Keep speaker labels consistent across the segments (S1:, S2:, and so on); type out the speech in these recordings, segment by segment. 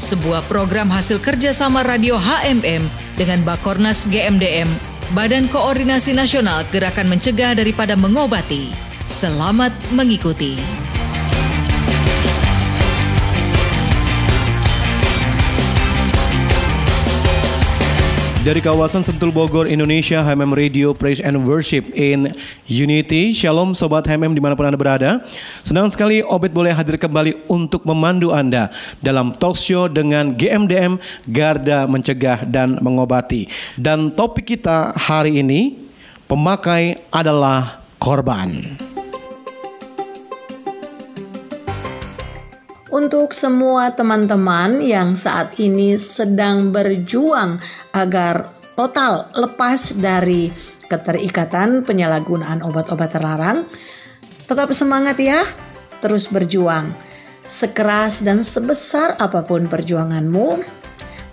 S1: sebuah program hasil kerjasama Radio HMM dengan Bakornas GMDM, Badan Koordinasi Nasional Gerakan Mencegah Daripada Mengobati. Selamat mengikuti.
S2: Dari kawasan Sentul Bogor, Indonesia, HMM Radio Praise and Worship in Unity. Shalom Sobat HMM di mana pun Anda berada. Senang sekali Obed boleh hadir kembali untuk memandu Anda dalam talk show dengan GMDM Garda Mencegah dan Mengobati. Dan topik kita hari ini, pemakai adalah korban.
S3: Untuk semua teman-teman yang saat ini sedang berjuang agar total lepas dari keterikatan penyalahgunaan obat-obat terlarang, tetap semangat ya, terus berjuang. Sekeras dan sebesar apa pun perjuanganmu,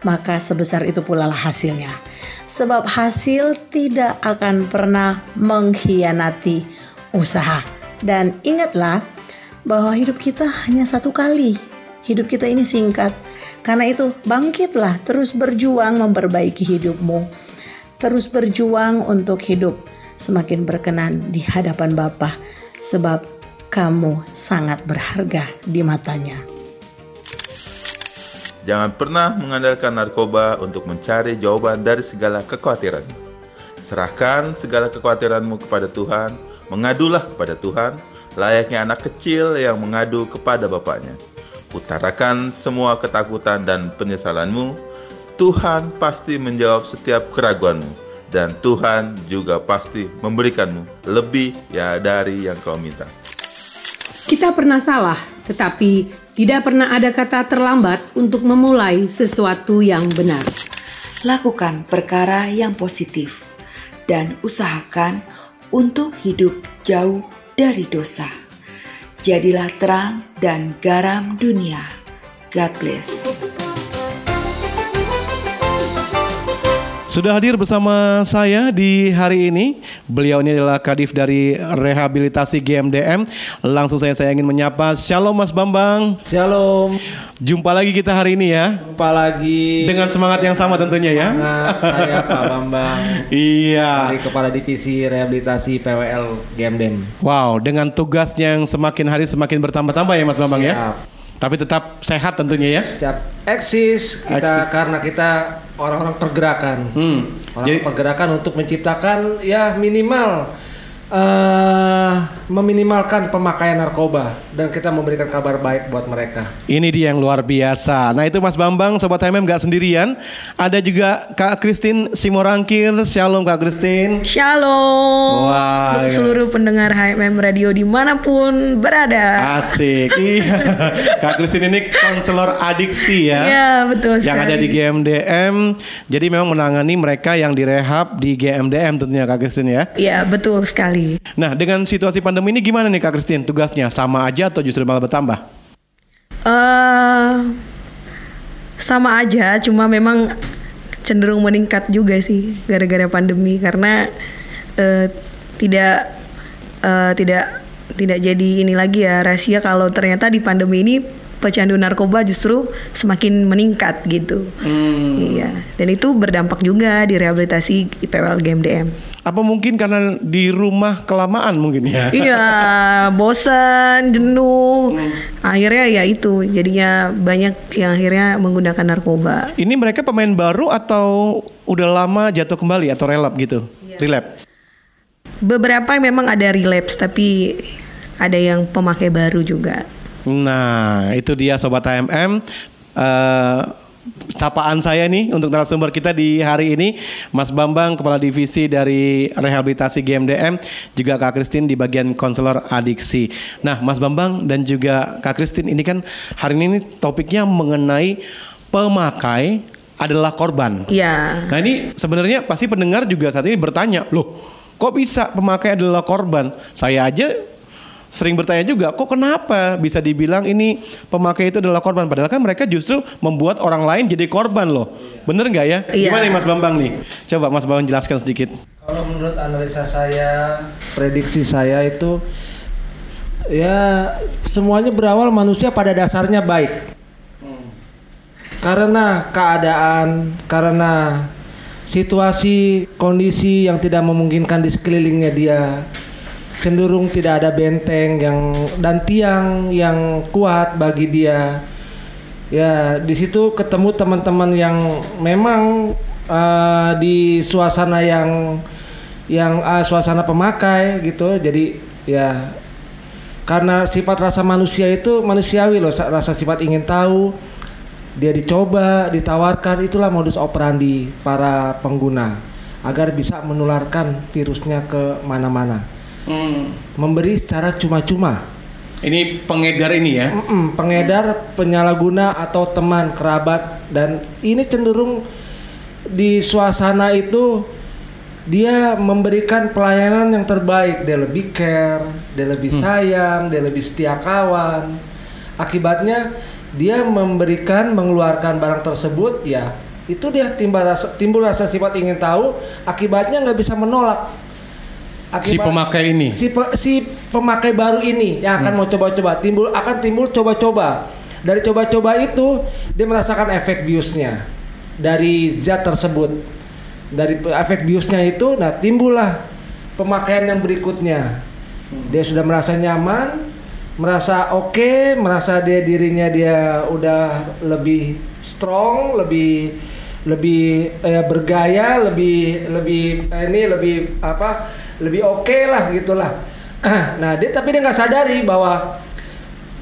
S3: maka sebesar itu pula lah hasilnya. Sebab hasil tidak akan pernah mengkhianati usaha. Dan ingatlah, bahwa hidup kita hanya satu kali. Hidup kita ini singkat. Karena itu, bangkitlah, terus berjuang memperbaiki hidupmu. Terus berjuang untuk hidup semakin berkenan di hadapan Bapa, sebab kamu sangat berharga di matanya.
S4: Jangan pernah mengandalkan narkoba untuk mencari jawaban dari segala kekhawatiran. Serahkan segala kekhawatiranmu kepada Tuhan, mengadulah kepada Tuhan, layaknya anak kecil yang mengadu kepada bapaknya. Utarakan semua ketakutan dan penyesalanmu. Tuhan pasti menjawab setiap keraguanmu dan Tuhan juga pasti memberikanmu lebih ya dari yang kau minta.
S5: Kita pernah salah, tetapi tidak pernah ada kata terlambat untuk memulai sesuatu yang benar.
S6: Lakukan perkara yang positif dan usahakan untuk hidup jauh dari dosa. Jadilah terang dan garam dunia. God bless.
S2: Sudah hadir bersama saya di hari ini. Beliau ini adalah Kadif dari Rehabilitasi GMDM. Langsung saya saya ingin menyapa. Shalom Mas Bambang.
S7: Shalom.
S2: Jumpa lagi kita hari ini ya.
S7: Jumpa lagi.
S2: Dengan semangat yang sama tentunya ya.
S7: Semangat saya Pak Bambang.
S2: iya.
S7: Dari Kepala Divisi Rehabilitasi PWL GMDM.
S2: Wow, dengan tugasnya yang semakin hari semakin bertambah-tambah ya Mas Bambang ya. Tapi tetap sehat tentunya ya.
S7: Setiap eksis kita
S2: Eksis.
S7: karena kita orang-orang pergerakan.
S2: Hmm.
S7: Orang
S2: Jadi-
S7: pergerakan untuk menciptakan ya minimal eh meminimalkan pemakaian narkoba dan kita memberikan kabar baik buat mereka.
S2: Ini dia yang luar biasa. Nah itu Mas Bambang, Sobat HMM gak sendirian. Ada juga Kak Christine Simorangkir. Shalom Kak Christine.
S3: Shalom
S2: Wah,
S3: untuk
S2: iya.
S3: seluruh pendengar HMM Radio di mana pun berada.
S2: Asik. iya. Kak Christine ini konselor adiksi ya.
S3: Iya betul
S2: Yang ada
S3: sekali.
S2: di GMDM. Jadi memang menangani mereka yang direhab di GMDM tentunya Kak Christine ya.
S3: Iya betul sekali.
S2: Nah dengan situasi pandemi ini gimana nih Kak Christine tugasnya? Sama aja atau justru malah bertambah?
S3: eh sama aja, cuma memang cenderung meningkat juga sih gara-gara pandemi karena eh, tidak eh, tidak tidak jadi ini lagi ya rahasia kalau ternyata di pandemi ini pecandu narkoba justru semakin meningkat gitu. Iya, dan itu berdampak juga di rehabilitasi IPWL GMDM.
S2: Apa mungkin karena di rumah kelamaan mungkin ya?
S3: iya, bosan, jenuh. Akhirnya ya itu, jadinya banyak yang akhirnya menggunakan narkoba.
S2: Ini mereka pemain baru atau udah lama jatuh kembali atau relap gitu? Relap.
S3: Beberapa memang ada relapse, tapi ada yang pemakai baru juga.
S2: Nah, itu dia sobat HMM. Eh, sapaan saya nih untuk narasumber kita di hari ini Mas Bambang Kepala Divisi dari Rehabilitasi GMDM juga Kak Christine di bagian konselor adiksi. Nah Mas Bambang dan juga Kak Christine ini kan hari ini topiknya mengenai pemakai adalah korban.
S3: Iya.
S2: Nah ini sebenarnya pasti pendengar juga saat ini bertanya, loh kok bisa pemakai adalah korban? Saya aja sering bertanya juga, kok kenapa bisa dibilang ini pemakai itu adalah korban? Padahal kan mereka justru membuat orang lain jadi korban loh. Bener nggak ya?
S3: Iya.
S2: Gimana nih Mas Bambang nih? Coba Mas Bambang jelaskan sedikit.
S7: Kalau menurut analisa saya, prediksi saya itu ya semuanya berawal manusia pada dasarnya baik. Karena keadaan, karena situasi, kondisi yang tidak memungkinkan di sekelilingnya dia cenderung tidak ada benteng yang dan tiang yang kuat bagi dia. Ya, di situ ketemu teman-teman yang memang eh, di suasana yang yang eh, suasana pemakai gitu. Jadi ya karena sifat rasa manusia itu manusiawi loh, sa- rasa sifat ingin tahu. Dia dicoba, ditawarkan, itulah modus operandi para pengguna agar bisa menularkan virusnya ke mana-mana. Memberi secara cuma-cuma.
S2: Ini pengedar ini ya?
S7: Mm-mm, pengedar, penyalahguna atau teman, kerabat dan ini cenderung di suasana itu dia memberikan pelayanan yang terbaik. Dia lebih care, dia lebih sayang, dia lebih setia kawan. Akibatnya dia memberikan mengeluarkan barang tersebut ya itu dia timbul rasa, timbul rasa sifat ingin tahu akibatnya nggak bisa menolak
S2: Si pemakai ini.
S7: si, pe- si pemakai baru ini yang akan mau coba-coba timbul akan timbul coba-coba. Dari coba-coba itu dia merasakan efek biusnya dari zat tersebut. Dari efek biusnya itu nah timbullah pemakaian yang berikutnya. Dia sudah merasa nyaman merasa oke merasa dia dirinya dia udah lebih strong lebih lebih eh, bergaya lebih lebih eh, ini lebih apa lebih oke lah gitulah. Nah dia tapi dia nggak sadari bahwa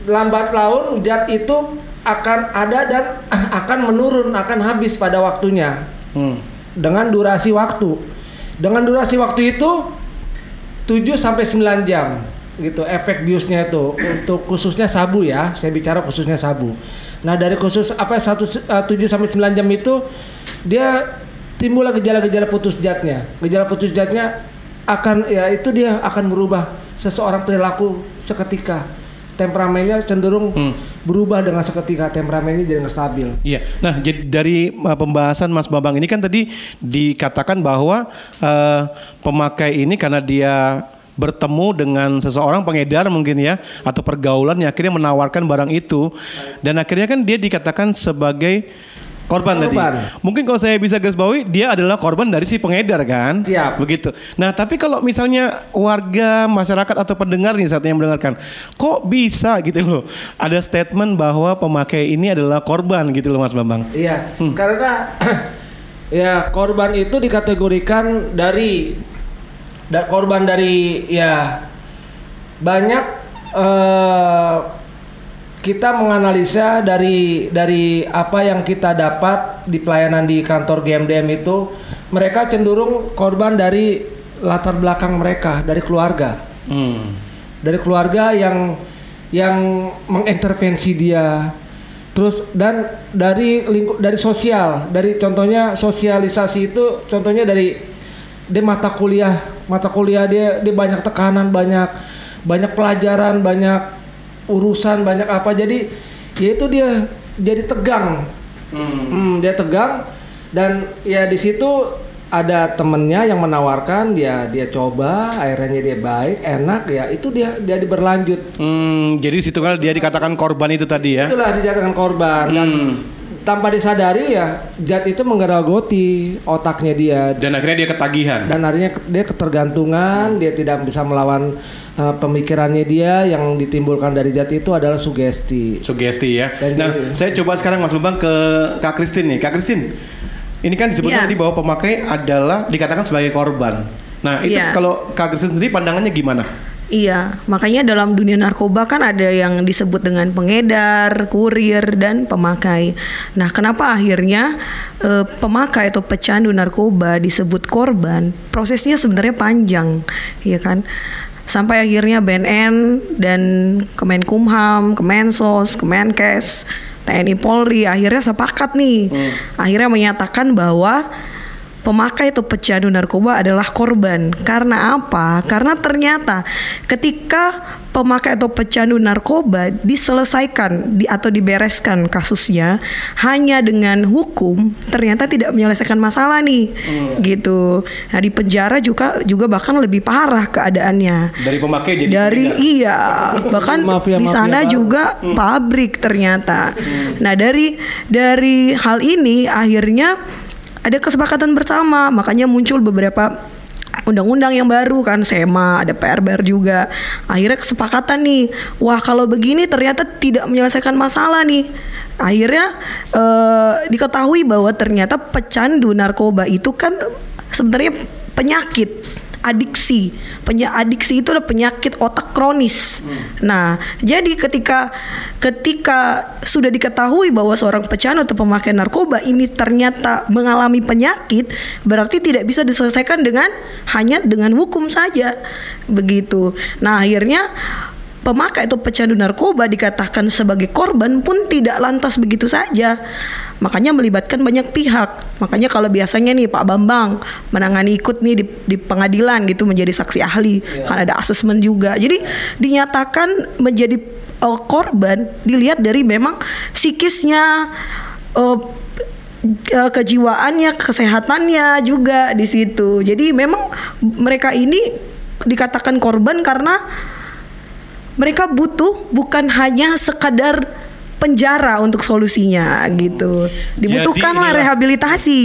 S7: lambat laun zat itu akan ada dan akan menurun akan habis pada waktunya.
S2: Hmm.
S7: dengan durasi waktu. Dengan durasi waktu itu 7 sampai 9 jam gitu efek biusnya itu. Untuk khususnya sabu ya saya bicara khususnya sabu. Nah dari khusus apa satu eh, 7 sampai 9 jam itu dia timbullah gejala-gejala putus zatnya. Gejala putus zatnya akan ya itu dia akan berubah seseorang perilaku seketika. Temperamennya cenderung berubah dengan seketika temperamennya jadi nggak stabil.
S2: Iya. Nah, jadi dari uh, pembahasan Mas Bambang ini kan tadi dikatakan bahwa uh, pemakai ini karena dia bertemu dengan seseorang pengedar mungkin ya atau pergaulan yang akhirnya menawarkan barang itu. Dan akhirnya kan dia dikatakan sebagai korban, tadi. Mungkin kalau saya bisa garis bawahi dia adalah korban dari si pengedar kan?
S7: Siap.
S2: Begitu. Nah, tapi kalau misalnya warga, masyarakat atau pendengar nih saat ini yang mendengarkan, kok bisa gitu loh? Ada statement bahwa pemakai ini adalah korban gitu loh Mas Bambang.
S7: Iya, karena ya korban itu dikategorikan dari da- korban dari ya banyak eh, kita menganalisa dari dari apa yang kita dapat di pelayanan di kantor GMDM itu mereka cenderung korban dari latar belakang mereka dari keluarga. Dari keluarga yang yang mengintervensi dia. Terus dan dari lingkup dari sosial. Dari contohnya sosialisasi itu contohnya dari dia mata kuliah. Mata kuliah dia dia banyak tekanan banyak banyak pelajaran banyak urusan banyak apa jadi ya itu dia jadi tegang. Hmm, dia tegang dan ya di situ ada temennya yang menawarkan dia dia coba akhirnya dia baik enak ya itu dia dia berlanjut
S2: Hmm, jadi situ kan dia dikatakan korban itu tadi ya.
S7: itulah dijadikan korban dan tanpa disadari ya zat itu menggerogoti otaknya dia
S2: Dan akhirnya dia ketagihan.
S7: dan akhirnya dia ketergantungan dia tidak bisa melawan uh, pemikirannya dia yang ditimbulkan dari zat itu adalah sugesti
S2: Sugesti ya.
S7: Dan
S2: Nah,
S7: jadi-
S2: saya coba sekarang Mas Bambang ke Kak Kristin nih. Kak Kristin, ini kan disebutkan
S3: Iya.
S2: tadi bahwa pemakai adalah dikatakan sebagai korban. Nah, itu
S3: Iya.
S2: kalau Kak Kristin sendiri pandangannya gimana?
S8: Iya, makanya dalam dunia narkoba kan ada yang disebut dengan pengedar, kurir, dan pemakai. Nah, kenapa akhirnya eh, pemakai atau pecandu narkoba disebut korban? Prosesnya sebenarnya panjang, ya kan? Sampai akhirnya BNN dan Kemenkumham, Kemensos, Kemenkes TNI Polri akhirnya sepakat nih. Akhirnya menyatakan bahwa pemakai atau pecandu narkoba adalah korban. Karena apa? Karena ternyata ketika pemakai atau pecandu narkoba diselesaikan di, atau dibereskan kasusnya hanya dengan hukum, ternyata tidak menyelesaikan masalah nih. Gitu. Nah, di penjara juga juga bahkan lebih parah keadaannya.
S2: Dari pemakai jadi
S8: Dari
S2: pengedar.
S8: iya, bahkan
S7: Mafia-mafia
S8: di sana
S7: baru.
S8: juga pabrik ternyata. Nah, dari dari hal ini akhirnya ada kesepakatan bersama, makanya muncul beberapa undang-undang yang baru kan SEMA, ada PRBR juga. Akhirnya kesepakatan nih, wah kalau begini ternyata tidak menyelesaikan masalah nih. Akhirnya eh, diketahui bahwa ternyata pecandu narkoba itu kan sebenarnya penyakit adiksi. Penya adiksi itu adalah penyakit otak kronis. Nah, jadi ketika ketika sudah diketahui bahwa seorang pecandu atau pemakai narkoba ini ternyata mengalami penyakit, berarti tidak bisa diselesaikan dengan hanya dengan hukum saja. Begitu. Nah, akhirnya pemakai atau pecandu narkoba dikatakan sebagai korban pun tidak lantas begitu saja. Makanya melibatkan banyak pihak. Makanya kalau biasanya nih Pak Bambang menangani ikut nih di, di pengadilan gitu menjadi saksi ahli, kan ada asesmen juga. Jadi dinyatakan menjadi uh, korban dilihat dari memang psikisnya uh, ke- kejiwaannya, kesehatannya juga di situ. Jadi memang mereka ini dikatakan korban karena mereka butuh bukan hanya sekadar penjara untuk solusinya gitu. Dibutuhkanlah rehabilitasi.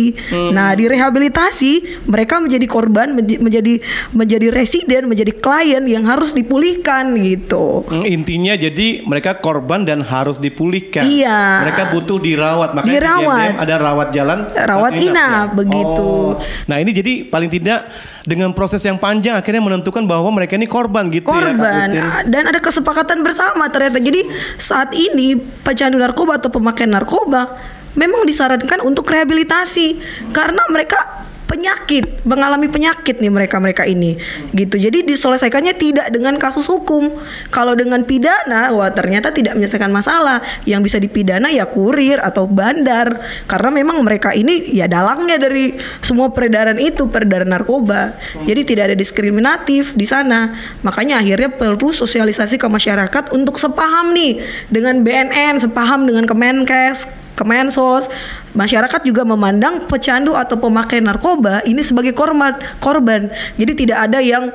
S8: Nah, di rehabilitasi mereka menjadi korban, menj- menjadi menjadi residen, menjadi klien yang harus dipulihkan gitu.
S2: Hmm, intinya jadi mereka korban dan harus dipulihkan.
S8: Iya.
S2: Mereka butuh dirawat. Makanya di
S8: Dirawat.
S2: Ada rawat jalan,
S8: Rawat inap,
S2: ya?
S8: begitu.
S2: Oh. Nah ini jadi paling tidak dengan proses yang panjang akhirnya menentukan bahwa mereka ini korban gitu ya.
S8: Korban
S2: Christine?
S8: dan ada kesepakatan bersama ternyata jadi saat ini pecandu narkoba atau pemakai narkoba memang disarankan untuk rehabilitasi. Karena mereka penyakit mengalami penyakit nih mereka mereka ini gitu. Jadi diselesaikannya tidak dengan kasus hukum. Kalau dengan pidana wah ternyata tidak menyelesaikan masalah. Yang bisa dipidana ya kurir atau bandar. Karena memang mereka ini ya dalangnya dari semua peredaran itu peredaran narkoba. Jadi tidak ada diskriminatif di sana. Makanya akhirnya perlu sosialisasi ke masyarakat untuk sepaham nih dengan BNN sepaham dengan Kemenkes Kemensos, masyarakat juga memandang pecandu atau pemakai narkoba ini sebagai korban, korban. Jadi tidak ada yang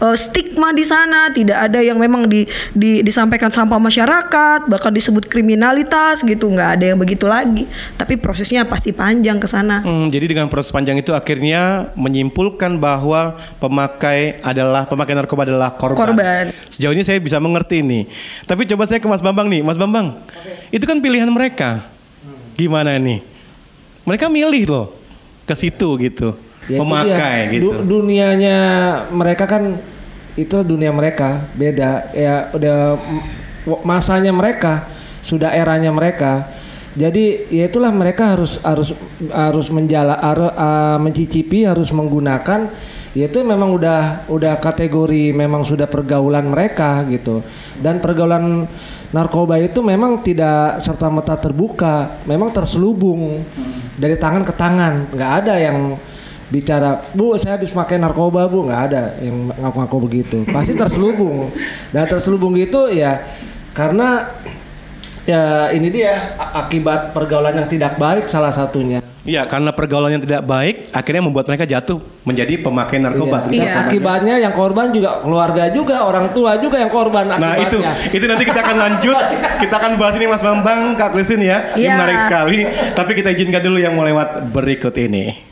S8: eh, stigma di sana, tidak ada yang memang di, di- disampaikan sampah masyarakat, bahkan disebut kriminalitas gitu, nggak ada yang begitu lagi. Tapi prosesnya pasti panjang ke sana.
S2: Hmm, jadi dengan proses panjang itu akhirnya menyimpulkan bahwa pemakai adalah pemakai narkoba adalah korban.
S8: Korban.
S2: Sejauh ini saya bisa mengerti nih. Tapi coba saya ke Mas Bambang nih, Mas Bambang. Itu kan pilihan mereka. Gimana nih? Mereka milih loh ke situ gitu.
S7: Ya,
S2: memakai
S7: dia.
S2: gitu.
S7: Du- dunianya mereka kan itu dunia mereka beda ya udah masanya mereka sudah eranya mereka jadi ya itulah mereka harus harus harus menjala harus, uh, mencicipi harus menggunakan. Ya itu memang udah udah kategori memang sudah pergaulan mereka gitu. Dan pergaulan narkoba itu memang tidak serta merta terbuka memang terselubung dari tangan ke tangan. Nggak ada yang bicara bu saya habis pakai narkoba bu. Nggak ada yang ngaku-ngaku begitu. Pasti terselubung. Dan terselubung gitu ya karena ya ini dia akibat pergaulan yang tidak baik salah satunya.
S2: Iya, karena pergaulan yang tidak baik akhirnya membuat mereka jatuh menjadi pemakai narkoba.
S7: Iya. Dan akibatnya yang korban juga keluarga juga orang tua juga yang korban
S2: Nah itu.
S7: akibatnya.
S2: Itu nanti kita akan lanjut. Kita akan bahas ini Mas Bambang Kak Christine ya. Ini
S8: Iya.
S2: menarik sekali. Tapi kita izinkan dulu yang mau lewat berikut ini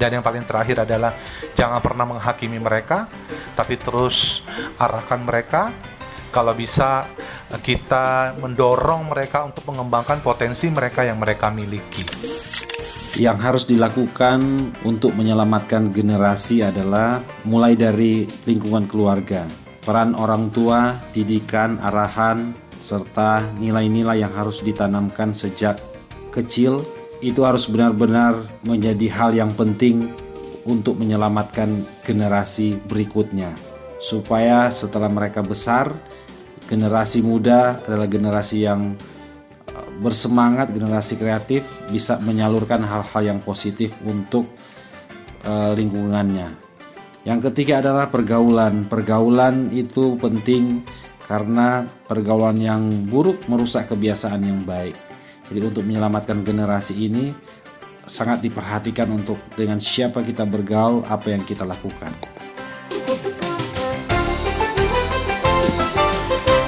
S9: Dan yang paling terakhir adalah jangan pernah menghakimi mereka, tapi terus arahkan mereka. Kalau bisa eh, kita mendorong mereka untuk mengembangkan potensi mereka yang mereka miliki.
S10: Yang harus dilakukan untuk menyelamatkan generasi adalah mulai dari lingkungan keluarga, peran orang tua, didikan, arahan, serta nilai-nilai yang harus ditanamkan sejak kecil itu harus benar-benar menjadi hal yang penting untuk menyelamatkan generasi berikutnya. Supaya setelah mereka besar generasi muda adalah generasi yang uh, bersemangat generasi kreatif bisa menyalurkan hal-hal yang positif untuk uh, lingkungannya. Yang ketiga adalah pergaulan. Pergaulan itu penting karena pergaulan yang buruk merusak kebiasaan yang baik jadi untuk menyelamatkan generasi ini sangat diperhatikan untuk dengan siapa kita bergaul, apa yang kita lakukan.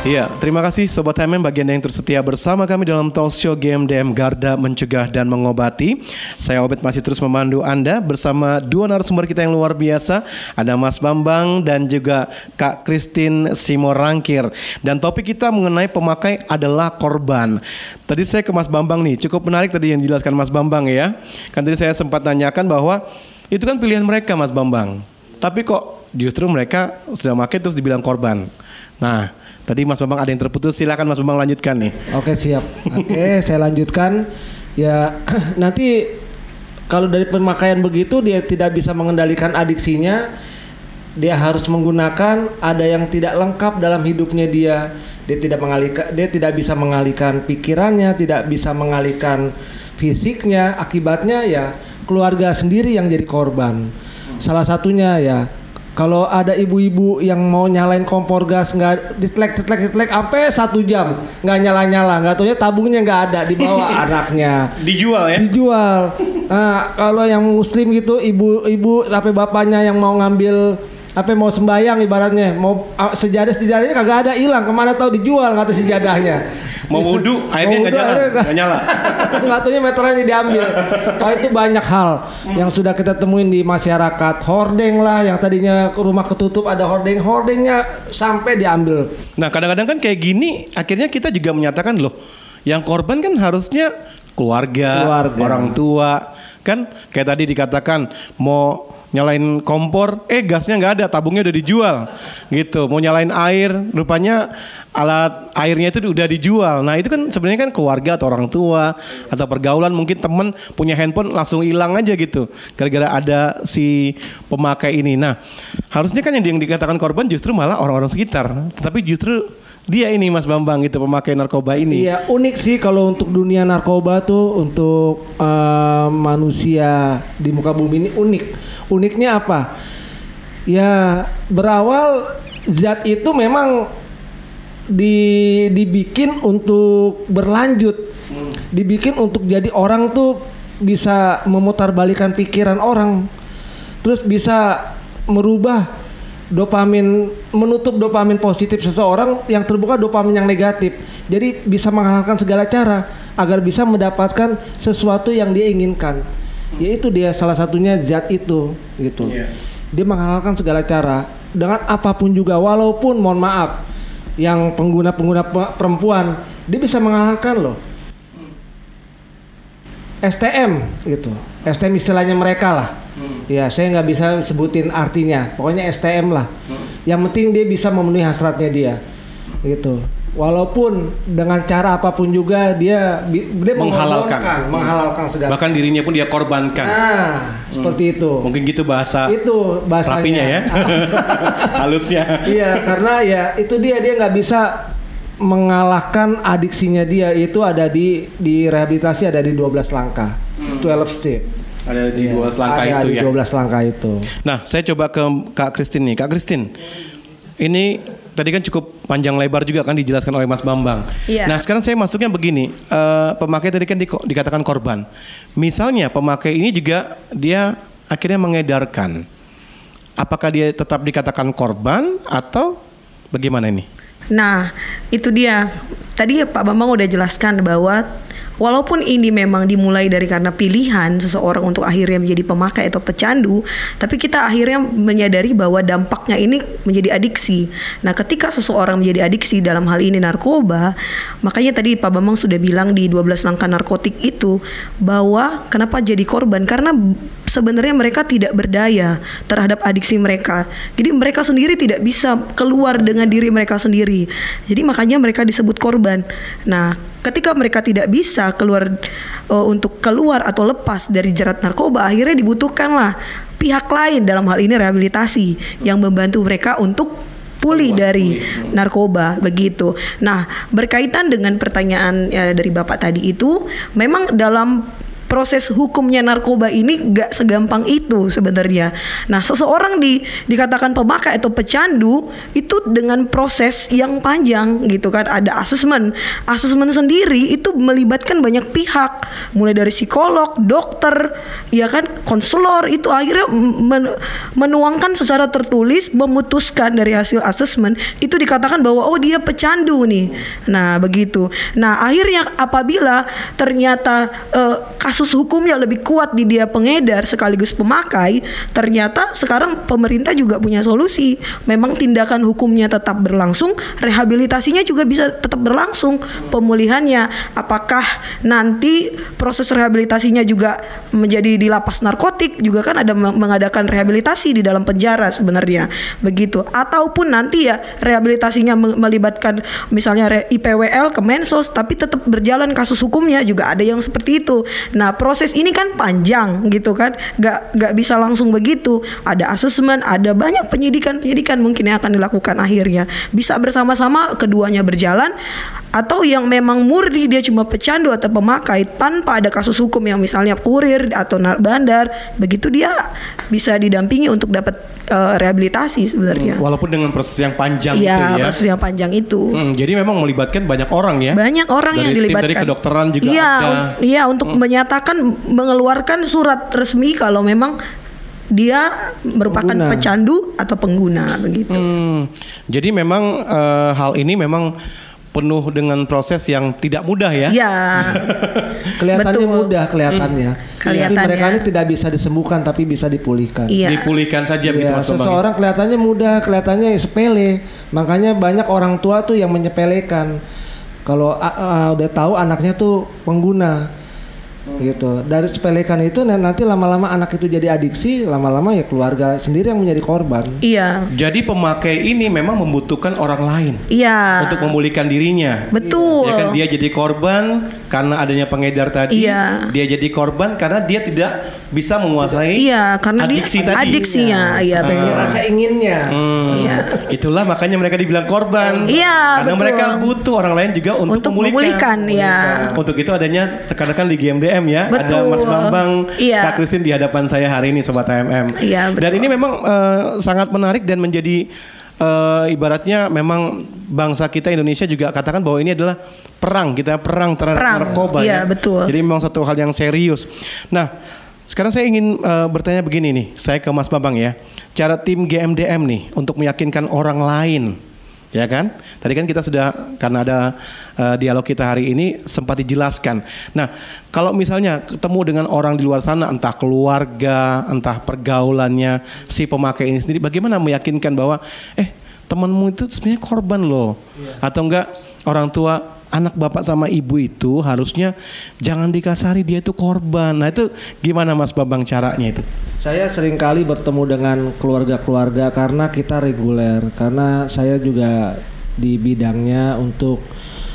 S2: Iya, terima kasih Sobat HMM bagian yang tersetia bersama kami dalam talk show GMDM Garda Mencegah dan Mengobati. Saya Obet masih terus memandu Anda bersama dua narasumber kita yang luar biasa. Ada Mas Bambang dan juga Kak Christine Simorangkir. Dan topik kita mengenai pemakai adalah korban. Tadi saya ke Mas Bambang nih, cukup menarik tadi yang dijelaskan Mas Bambang ya. Kan tadi saya sempat tanyakan bahwa itu kan pilihan mereka Mas Bambang. Tapi kok justru mereka sudah pakai terus dibilang korban. Nah, tadi Mas Bambang ada yang terputus, silakan Mas Bambang lanjutkan nih.
S7: Oke siap. Oke saya lanjutkan. Ya nanti kalau dari pemakaian begitu dia tidak bisa mengendalikan adiksinya, dia harus menggunakan ada yang tidak lengkap dalam hidupnya dia. Dia tidak mengalihkan, dia tidak bisa mengalihkan pikirannya, tidak bisa mengalihkan fisiknya. Akibatnya ya keluarga sendiri yang jadi korban. Salah satunya ya kalau ada ibu-ibu yang mau nyalain kompor gas nggak dislek dislek dislek sampai satu jam nggak nyala nyala nggak tahunya tabungnya nggak ada dibawa anaknya.
S2: Dijual ya?
S7: Dijual. Nah, kalau yang muslim gitu ibu-ibu sampai bapaknya yang mau ngambil apa mau sembayang ibaratnya? Mau ah, sejadah sejadahnya kagak ada hilang. Ke mana tahu dijual nggak tahu sejadahnya.
S2: Mau wudhu airnya nggak nyala nggak nyala.
S7: Nggak tahunya meterannya diambil. Oh itu banyak hal yang sudah kita temuin di masyarakat. Hordeng lah yang tadinya ke rumah ketutup ada hordeng. Hordengnya sampai diambil.
S2: Nah kadang-kadang kan kayak gini akhirnya kita juga menyatakan loh yang korban kan harusnya keluarga,
S7: Keluarga.
S2: orang tua. Kan kayak tadi dikatakan mau nyalain kompor eh gasnya nggak ada tabungnya udah dijual. Gitu mau nyalain air rupanya alat airnya itu udah dijual. Nah itu kan sebenarnya kan keluarga atau orang tua atau pergaulan mungkin temen punya handphone langsung hilang aja gitu gara-gara ada si pemakai ini. Nah harusnya kan yang dikatakan korban justru malah orang-orang sekitar. Tapi justru dia ini Mas Bambang gitu pemakai narkoba ini
S7: Iya unik sih kalau untuk dunia narkoba tuh untuk eh, manusia di muka bumi ini unik. Uniknya apa? Ya berawal zat itu memang di dibikin untuk berlanjut, dibikin untuk jadi orang tuh bisa memutarbalikan pikiran orang, terus bisa merubah dopamin menutup dopamin positif seseorang yang terbuka dopamin yang negatif. Jadi bisa menghalalkan segala cara agar bisa mendapatkan sesuatu yang dia inginkan. Yaitu dia salah satunya zat itu gitu. Dia menghalalkan segala cara dengan apa pun juga walaupun mohon maaf yang pengguna-pengguna pe- perempuan dia bisa menghalalkan loh. STM gitu. STM istilahnya mereka lah. Ya, saya nggak bisa sebutin artinya. Pokoknya STM lah. Yang penting dia bisa memenuhi hasratnya dia. Gitu. Walaupun dengan cara apa pun juga dia dia
S2: Menghalalkan.
S7: menghalalkan segala.
S2: bahkan dirinya pun dia korbankan
S7: Nah, seperti itu.
S2: mungkin gitu bahasa
S7: Itu bahasanya.
S2: rapinya ya halusnya
S7: Iya, karena ya itu dia dia nggak bisa mengalahkan adiksinya dia itu ada di di rehabilitasi ada di 12 langkah. 12 step.
S2: ada di
S7: Iya,
S2: dua langkah
S7: ada
S2: itu
S7: di
S2: ya
S7: 12 langkah itu.
S2: Nah, saya coba ke Kak Kristin nih. Kak Kristin, ini tadi kan cukup panjang lebar juga kan dijelaskan oleh Mas Bambang.
S8: Iya.
S2: Nah, sekarang saya masuknya begini. Eh, pemakai tadi kan di- dikatakan korban. Misalnya pemakai ini juga dia akhirnya mengedarkan. Apakah dia tetap dikatakan korban atau bagaimana ini?
S8: Nah, itu dia. Tadi Pak Bambang udah jelaskan bahwa walaupun ini memang dimulai dari karena pilihan seseorang untuk akhirnya menjadi pemakai atau pecandu, tapi kita akhirnya menyadari bahwa dampaknya ini menjadi adiksi. Nah, ketika seseorang menjadi adiksi dalam hal ini narkoba, makanya tadi Pak Bambang sudah bilang di 12 langkah narkotik itu bahwa kenapa jadi korban karena sebenarnya mereka tidak berdaya terhadap adiksi mereka. Jadi mereka sendiri tidak bisa keluar dengan diri mereka sendiri. Jadi makanya mereka disebut korban. Nah, ketika mereka tidak bisa keluar uh, untuk keluar atau lepas dari jerat narkoba, akhirnya dibutuhkanlah pihak lain dalam hal ini rehabilitasi yang membantu mereka untuk pulih dari narkoba begitu. Nah, berkaitan dengan pertanyaan ya, dari Bapak tadi itu memang dalam proses hukumnya narkoba ini gak segampang itu sebenarnya. Nah, seseorang di dikatakan pemakai atau pecandu itu dengan proses yang panjang gitu kan. Ada asesmen. Asesmen sendiri itu melibatkan banyak pihak, mulai dari psikolog, dokter, ya kan, konselor itu akhirnya men menuangkan secara tertulis memutuskan dari hasil asesmen itu dikatakan bahwa oh dia pecandu nih. Nah, begitu. Nah, akhirnya apabila ternyata uh, kasus kasus hukumnya lebih kuat di dia pengedar sekaligus pemakai, ternyata sekarang pemerintah juga punya solusi. Memang tindakan hukumnya tetap berlangsung, rehabilitasinya juga bisa tetap berlangsung. Pemulihannya, apakah nanti proses rehabilitasinya juga menjadi di lapas narkotik juga kan ada mengadakan rehabilitasi di dalam penjara sebenarnya begitu. Ataupun nanti ya rehabilitasinya melibatkan misalnya IPWL ke Mensos tapi tetap berjalan kasus hukumnya juga ada yang seperti itu. Nah Nah proses ini kan panjang gitu kan, nggak nggak bisa langsung begitu. Ada asesmen, ada banyak penyidikan penyidikan mungkin yang akan dilakukan akhirnya. Bisa bersama-sama keduanya berjalan atau yang memang murni dia cuma pecandu atau pemakai tanpa ada kasus hukum yang misalnya kurir atau bandar, begitu dia bisa didampingi untuk dapat uh, rehabilitasi sebenarnya.
S2: Hmm, walaupun dengan proses yang panjang
S8: ya,
S2: itu ya.
S8: proses yang panjang itu.
S2: Hmm, jadi memang melibatkan banyak orang ya.
S8: Banyak orang
S2: dari
S8: yang dilibatkan.
S2: dari kedokteran juga
S8: ya,
S2: ada.
S8: Iya, untuk hmm. menyatakan mengeluarkan surat resmi kalau memang dia merupakan pengguna. pecandu atau pengguna begitu.
S2: Hmm, jadi memang uh, hal ini memang penuh dengan proses yang tidak mudah ya.
S8: Iya.
S7: kelihatannya Betul. mudah kelihatannya. Hmm.
S8: Kelihatannya.
S7: Tapi mereka ini tidak bisa disembuhkan tapi bisa dipulihkan.
S2: Iya. Dipulihkan saja
S7: ya,
S2: begitu Mas
S7: Seseorang kelihatannya mudah, kelihatannya sepele. Makanya banyak orang tua tuh yang menyepelekan. Kalau uh, uh, udah tahu anaknya tuh pengguna gitu. Dari sepelekan itu nanti lama-lama anak itu jadi adiksi lama-lama ya keluarga sendiri yang menjadi korban.
S8: Iya.
S2: Jadi pemakai ini memang membutuhkan orang lain
S8: iya.
S2: untuk memulihkan dirinya.
S8: Betul.
S2: Ya kan? Dia jadi korban karena adanya pengedar tadi
S8: iya.
S2: dia jadi korban karena dia tidak bisa menguasai
S8: iya karena
S2: adiksi
S8: dia,
S2: tadi
S8: adiksinya iya,
S7: iya betul rasa inginnya
S2: hmm. iya itulah makanya mereka dibilang korban
S8: iya
S2: karena
S8: betul.
S2: mereka butuh orang lain juga untuk,
S8: untuk
S2: memulihkan,
S8: memulihkan ya
S2: untuk itu adanya rekan-rekan di GMD HMM ya.
S8: Betul.
S2: Ada Mas Bambang,
S8: iya.
S2: Kak Kristin di hadapan saya hari ini Sobat HMM.
S8: Iya, betul.
S2: Dan ini memang uh, sangat menarik dan menjadi uh, ibaratnya memang bangsa kita Indonesia juga katakan bahwa ini adalah perang kita perang terhadap
S8: perang.
S2: narkoba
S8: iya,
S2: ya.
S8: betul.
S2: Jadi memang satu hal yang serius. Nah, sekarang saya ingin uh, bertanya begini nih, saya ke Mas Bambang ya. Cara tim GMDM nih untuk meyakinkan orang lain ya kan? Tadi kan kita sudah karena ada uh, dialog kita hari ini sempat dijelaskan. Nah, kalau misalnya ketemu dengan orang di luar sana, entah keluarga, entah pergaulannya si pemakai ini sendiri, bagaimana meyakinkan bahwa eh temanmu itu sebenarnya korban loh, yeah. atau enggak orang tua anak bapak sama ibu itu harusnya jangan dikasari dia itu korban. Nah itu gimana Mas Bambang caranya itu?
S7: Saya sering kali bertemu dengan keluarga-keluarga karena kita reguler, karena saya juga di bidangnya untuk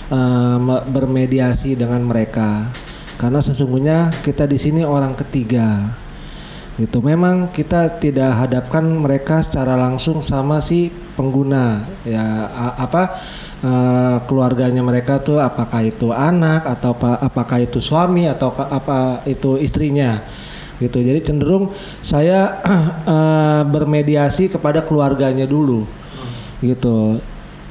S7: uh, bermediasi dengan mereka. Karena sesungguhnya kita di sini orang ketiga gitu. Memang kita tidak hadapkan mereka secara langsung sama si pengguna. Ya apa uh, keluarganya mereka tuh apakah itu anak atau apa, apakah itu suami atau apa itu istrinya. Gitu. Jadi cenderung saya uh, bermediasi kepada keluarganya dulu. Gitu.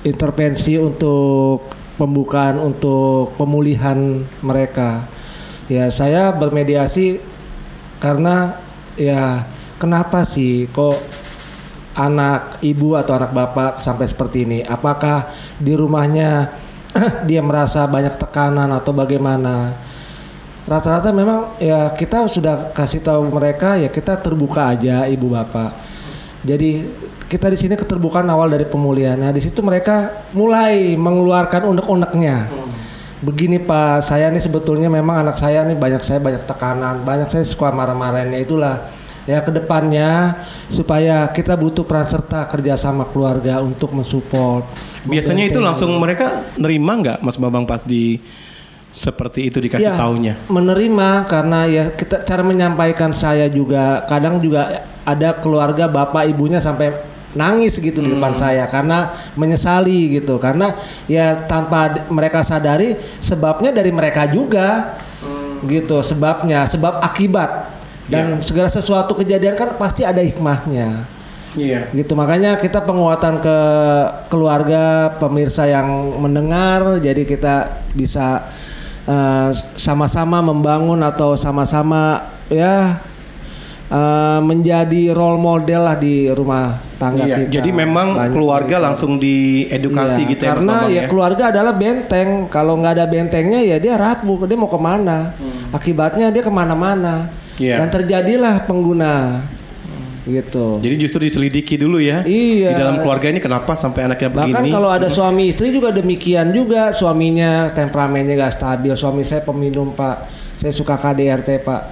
S7: Intervensi untuk pembukaan untuk pemulihan mereka. Ya saya bermediasi karena ya kenapa sih kok anak ibu atau anak bapak sampai seperti ini? Apakah di rumahnya dia merasa banyak tekanan atau bagaimana? rata-rata memang ya kita sudah kasih tahu mereka ya kita terbuka aja ibu bapak. Jadi kita di sini keterbukaan awal dari pemulihan. Nah di situ mereka mulai mengeluarkan unek-uneknya. Begini Pak, saya nih sebetulnya memang anak saya nih banyak saya banyak tekanan, banyak saya suka marah-marahnya itulah ya ke depannya supaya kita butuh peran serta kerjasama keluarga untuk mensupport.
S2: Biasanya itu langsung mereka nerima nggak Mas Bambang pas di seperti itu dikasih
S7: Ya,
S2: taunya?
S7: menerima karena ya kita cara menyampaikan saya juga kadang juga ada keluarga bapak ibunya sampai nangis gitu di depan saya karena menyesali gitu. Karena ya tanpa mereka sadari sebabnya dari mereka juga gitu sebabnya sebab akibat. Dan segala sesuatu kejadian kan pasti ada hikmahnya.
S2: Iya.
S7: gitu makanya kita penguatan ke keluarga pemirsa yang mendengar jadi kita bisa eh, sama-sama membangun atau sama-sama ya eh, menjadi role model lah di rumah tangga
S2: Iya,
S7: kita
S2: Jadi memang
S7: Banyak
S2: keluarga
S7: cerita.
S2: langsung diedukasi
S7: Iya,
S2: gitu ya
S7: karena ya,
S2: ya.
S7: keluarga adalah benteng kalau nggak ada bentengnya ya dia rapuh dia mau ke mana akibatnya dia ke mana-mana
S2: Hmm. Iya.
S7: dan terjadilah pengguna gitu
S2: Jadi justru diselidiki dulu ya.
S7: Iya.
S2: Di dalam keluarga ini kenapa sampai anaknya
S7: Bahkan
S2: begini?
S7: kalau ada suami istri juga demikian juga suaminya temperamennya gak stabil. Suami saya peminum pak, saya suka KDRT pak.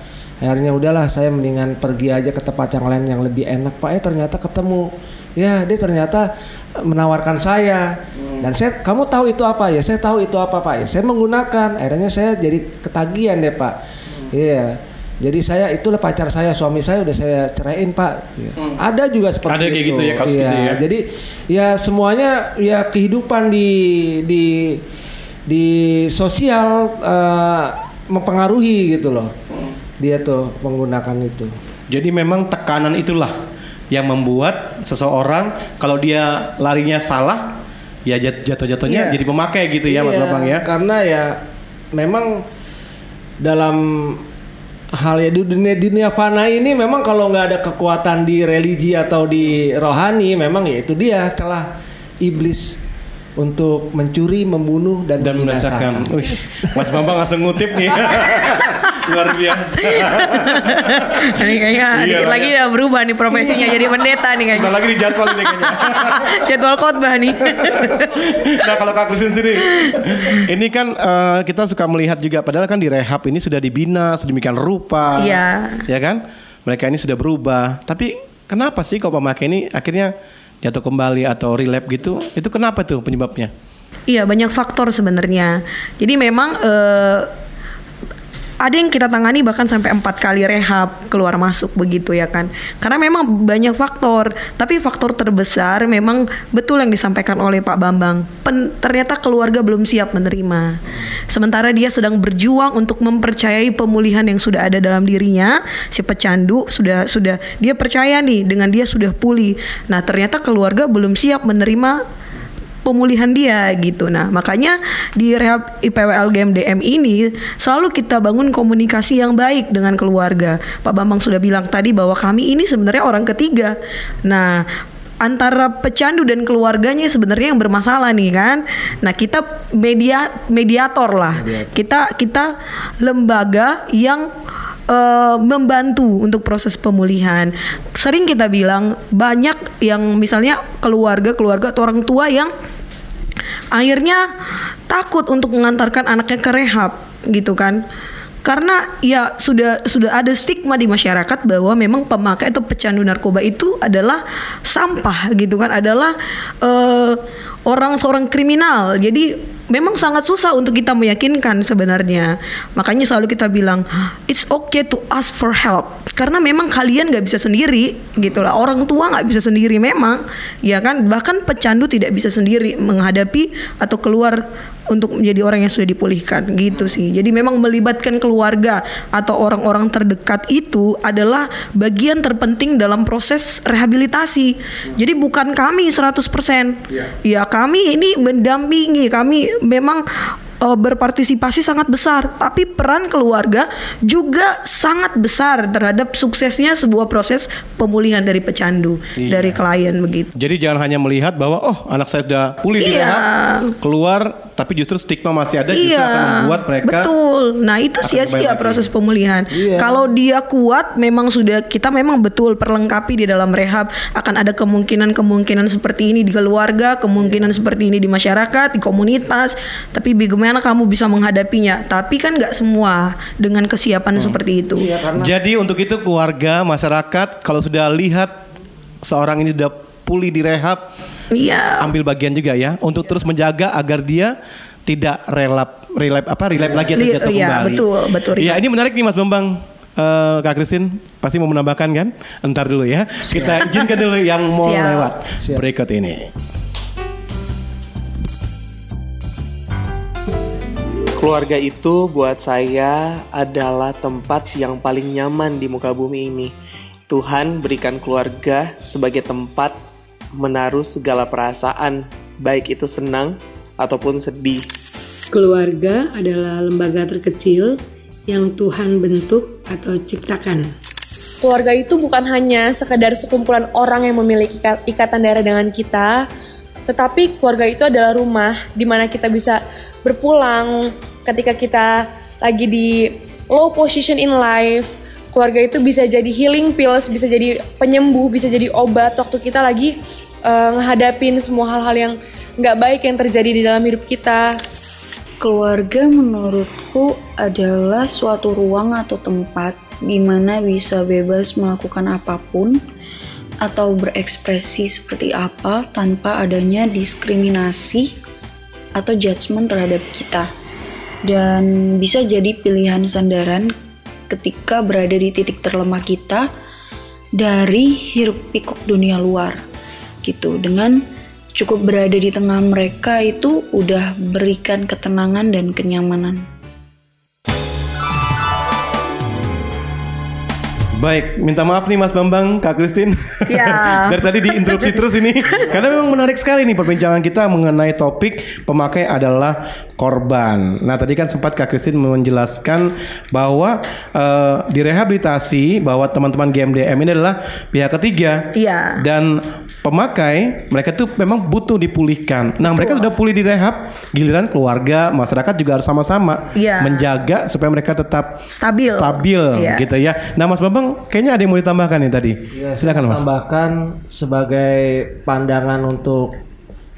S7: Akhirnya udahlah saya mendingan pergi aja ke tempat yang lain yang lebih enak pak. Eh ternyata ketemu, ya dia ternyata menawarkan saya dan saya kamu tahu itu apa ya? Saya tahu itu apa pak. Ya, saya menggunakan. Akhirnya saya jadi ketagihan deh pak. Iya. Jadi saya itulah pacar saya, suami saya udah saya ceraiin pak. Iya. Ada juga seperti
S2: Ada kayak
S7: itu.
S2: gitu ya, kasus
S7: Iya,
S2: gitu ya.
S7: Jadi ya semuanya ya kehidupan di di di sosial eh, mempengaruhi gitu loh. Dia tuh menggunakan itu.
S2: Jadi memang tekanan itulah yang membuat seseorang kalau dia larinya salah ya jat- jatuh-jatuhnya
S7: Iya.
S2: jadi pemakai gitu ya Mas
S7: Iya,
S2: Bambang ya.
S7: Karena ya memang dalam hal ya di dunia dunia fana ini memang kalau nggak ada kekuatan di religi atau di rohani memang ya itu dia celah iblis untuk mencuri, membunuh dan,
S2: Dan
S7: membinasakan.
S2: Mas Bambang langsung ngutip nih. Luar biasa.
S8: Ini kayaknya
S2: Iya,
S8: dikit lagi
S2: ya.
S8: udah berubah nih profesinya jadi pendeta nih
S2: Bentar
S8: kayaknya.
S2: lagi di jadwal ini kayaknya.
S8: Jadwal khotbah nih.
S2: nah kalau Kak sendiri, ini kan eh, kita suka melihat juga, padahal kan di rehab ini sudah dibina sedemikian rupa,
S8: Iya.
S2: ya kan? Mereka ini sudah berubah, tapi kenapa sih kalau pemakai ini akhirnya jatuh kembali atau relapse gitu? Itu kenapa tuh penyebabnya?
S8: Iya banyak faktor sebenarnya. Jadi memang eh, ada yang kita tangani bahkan sampai empat kali rehab keluar masuk begitu ya kan. Karena memang banyak faktor. Tapi faktor terbesar memang betul yang disampaikan oleh Pak Bambang. Pen- ternyata keluarga belum siap menerima. Sementara dia sedang berjuang untuk mempercayai pemulihan yang sudah ada dalam dirinya. Si pecandu sudah sudah dia percaya nih dengan dia sudah pulih. Nah ternyata keluarga belum siap menerima pemulihan dia gitu. Nah, makanya di rehab IPWL GMDM ini selalu kita bangun komunikasi yang baik dengan keluarga. Pak Bambang sudah bilang tadi bahwa kami ini sebenarnya orang ketiga. Nah, antara pecandu dan keluarganya sebenarnya yang bermasalah nih kan. Nah, kita media mediator lah. Kita kita lembaga yang eh, membantu untuk proses pemulihan. Sering kita bilang banyak yang misalnya keluarga-keluarga atau orang tua yang akhirnya takut untuk mengantarkan anaknya ke rehab gitu kan. Karena ya sudah sudah ada stigma di masyarakat bahwa memang pemakai atau pecandu narkoba itu adalah sampah gitu kan, adalah eh, orang seorang kriminal. Jadi memang sangat susah untuk kita meyakinkan sebenarnya. Makanya selalu kita bilang it's okay to ask for help karena memang kalian nggak bisa sendiri gitu lah. Orang tua nggak bisa sendiri memang, ya kan. Bahkan pecandu tidak bisa sendiri menghadapi atau keluar untuk menjadi orang yang sudah dipulihkan gitu sih. Jadi memang melibatkan keluarga atau orang-orang terdekat itu adalah bagian terpenting dalam proses rehabilitasi. Jadi bukan kami 100%. Ya kami ini mendampingi, kami memang eh, berpartisipasi sangat besar, tapi peran keluarga juga sangat besar terhadap suksesnya sebuah proses pemulihan dari pecandu dari klien begitu.
S2: Jadi jangan hanya melihat bahwa oh anak saya sudah pulih di
S8: Iya.
S2: rehab, keluar tapi justru stigma masih ada justru
S8: Iya,
S2: akan membuat mereka
S8: betul. Nah itu sia-sia proses pemulihan.
S2: Iya.
S8: Kalau dia kuat, memang sudah kita memang betul perlengkapi di dalam rehab akan ada kemungkinan-kemungkinan seperti ini di keluarga, kemungkinan seperti ini di masyarakat, di komunitas. Tapi bagaimana kamu bisa menghadapinya? Tapi kan nggak semua dengan kesiapan
S2: Hmm.
S8: seperti itu.
S2: Jadi untuk itu keluarga, masyarakat kalau sudah lihat seorang ini sudah pulih di rehab,
S8: Iya.
S2: ambil bagian juga ya untuk terus menjaga agar dia tidak relap relap apa relap lagi atau
S8: Li-
S2: jatuh
S8: iya,
S2: kembali.
S8: betul, betul,
S2: Ya
S8: Ridwan.
S2: ini menarik nih Mas Bambang. Eh, Kak Kristin pasti mau menambahkan kan? Entar dulu ya. Kita izinkan dulu yang mau
S8: Siap.
S2: lewat berikut ini.
S11: Keluarga itu buat saya adalah tempat yang paling nyaman di muka bumi ini. Tuhan berikan keluarga sebagai tempat menaruh segala perasaan, baik itu senang ataupun sedih.
S5: Keluarga adalah lembaga terkecil yang Tuhan bentuk atau ciptakan.
S12: Keluarga itu bukan hanya sekedar sekumpulan orang yang memiliki ika- ikatan darah dengan kita, tetapi keluarga itu adalah rumah di mana kita bisa berpulang ketika kita lagi di low position in life. Keluarga itu bisa jadi healing pills, bisa jadi penyembuh, bisa jadi obat waktu kita lagi eh, ngehadapin semua hal-hal yang nggak baik yang terjadi di dalam hidup kita.
S13: Keluarga menurutku adalah suatu ruang atau tempat di mana bisa bebas melakukan apa pun atau berekspresi seperti apa tanpa adanya diskriminasi atau judgement terhadap kita. Dan bisa jadi pilihan sandaran ketika berada di titik terlemah kita dari hiruk pikuk dunia luar gitu dengan cukup berada di tengah mereka itu udah berikan ketenangan dan kenyamanan.
S2: Baik, minta maaf nih Mas Bambang, Kak Kristin.
S8: Siap.
S2: Dari tadi diinterupsi terus ini. Karena memang menarik sekali nih perbincangan kita mengenai topik pemakai adalah korban. Nah, tadi kan sempat Kak Kristin menjelaskan bahwa eh, di rehabilitasi bahwa teman-teman GMDM ini adalah pihak ketiga.
S8: Iya.
S2: Dan pemakai mereka tuh memang butuh dipulihkan. Nah, mereka sudah pulih di rehab, giliran keluarga, masyarakat juga harus sama-sama
S8: Iya.
S2: menjaga supaya mereka tetap
S8: stabil.
S2: stabil
S8: Iya.
S2: gitu ya. Nah, Mas Bambang kayaknya ada yang mau ditambahkan nih tadi.
S7: Ya,
S2: Silakan Mas.
S7: Tambahkan sebagai pandangan untuk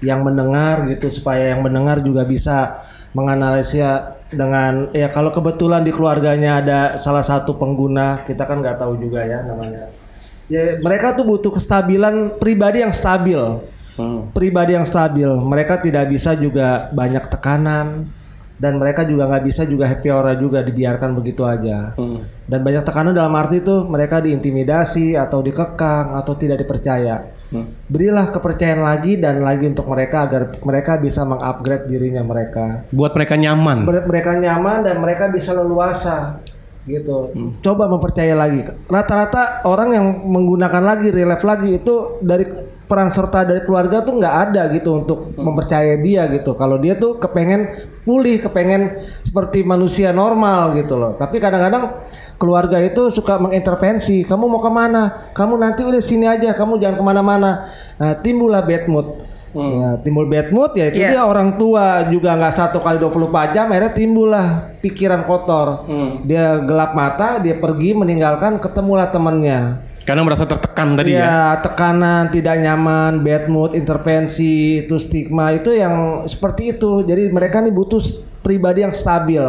S7: yang mendengar gitu supaya yang mendengar juga bisa menganalisa dengan ya kalau kebetulan di keluarganya ada salah satu pengguna kita kan nggak tahu juga ya namanya. Ya mereka tuh butuh kestabilan pribadi yang stabil. Pribadi yang stabil. Mereka tidak bisa juga banyak tekanan dan mereka juga nggak bisa juga happy hour juga dibiarkan begitu aja. Dan banyak tekanan dalam arti itu mereka diintimidasi atau dikekang atau tidak dipercaya. Berilah kepercayaan lagi dan lagi untuk mereka agar mereka bisa mengupgrade dirinya mereka.
S2: Buat mereka nyaman.
S7: Ber- mereka nyaman dan mereka bisa leluasa gitu. Coba mempercaya lagi. Rata-rata orang yang menggunakan lagi relief lagi itu dari peran serta dari keluarga tuh nggak ada gitu untuk mempercayai dia gitu. Kalau dia tuh kepengen pulih, kepengen seperti manusia normal gitu loh. Tapi kadang-kadang keluarga itu suka mengintervensi. Kamu mau ke mana? Kamu nanti udah sini aja. Kamu jangan ke mana-mana. Nah, timbullah bad mood. Ya, timbul bad mood ya itu
S8: Iya.
S7: dia orang tua juga nggak satu kali 24 jam akhirnya timbullah pikiran kotor. Dia gelap mata, dia pergi meninggalkan ketemulah temannya.
S2: Karena merasa tertekan tadi ya.
S7: Ya, tekanan, tidak nyaman, bad mood, intervensi, itu stigma itu yang seperti itu. Jadi mereka nih butuh pribadi yang stabil.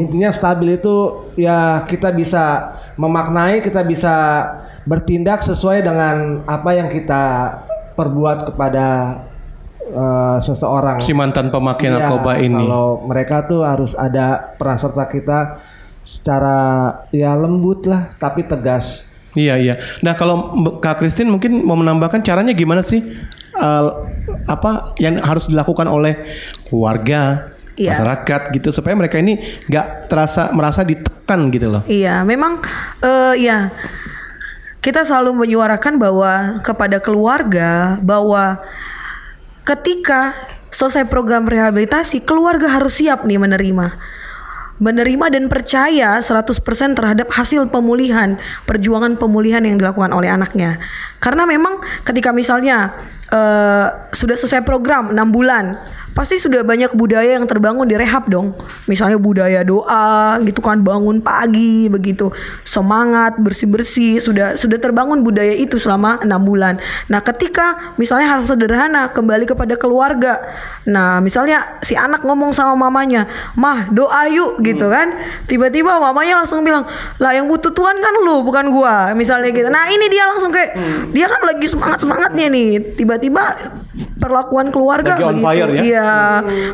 S7: Intinya stabil itu ya kita bisa memaknai, kita bisa bertindak sesuai dengan apa yang kita perbuat kepada eh, seseorang.
S2: Si mantan pemakai
S7: Iya,
S2: narkoba ini.
S7: Kalau mereka tuh harus ada peran serta kita secara ya lembut lah tapi tegas.
S2: Iya iya. Nah kalau Kak Kristin mungkin mau menambahkan caranya gimana sih? Eh, apa yang harus dilakukan oleh keluarga,
S8: Iya.
S2: masyarakat gitu supaya mereka ini nggak terasa merasa ditekan gitu loh.
S8: Iya, memang eh ya kita selalu menyuarakan bahwa kepada keluarga bahwa ketika selesai program rehabilitasi, keluarga harus siap nih menerima. Menerima dan percaya 100% terhadap hasil pemulihan, perjuangan pemulihan yang dilakukan oleh anaknya. Karena memang ketika misalnya eh, sudah selesai program 6 bulan, pasti sudah banyak budaya yang terbangun di rehab dong. Misalnya budaya doa gitu kan bangun pagi begitu semangat bersih-bersih sudah sudah terbangun budaya itu selama enam bulan. Nah, ketika misalnya hal sederhana kembali kepada keluarga. Nah, misalnya si anak ngomong sama mamanya, "Mah, doa yuk." gitu kan. Tiba-tiba mamanya langsung bilang, "Lah yang butuh Tuhan kan lu, bukan gua." Misalnya gitu. Nah, ini dia langsung kayak dia kan lagi semangat-semangatnya nih. Tiba-tiba perlakuan keluarga
S2: Lagi on
S8: begitu.
S2: fire ya?
S8: Iya.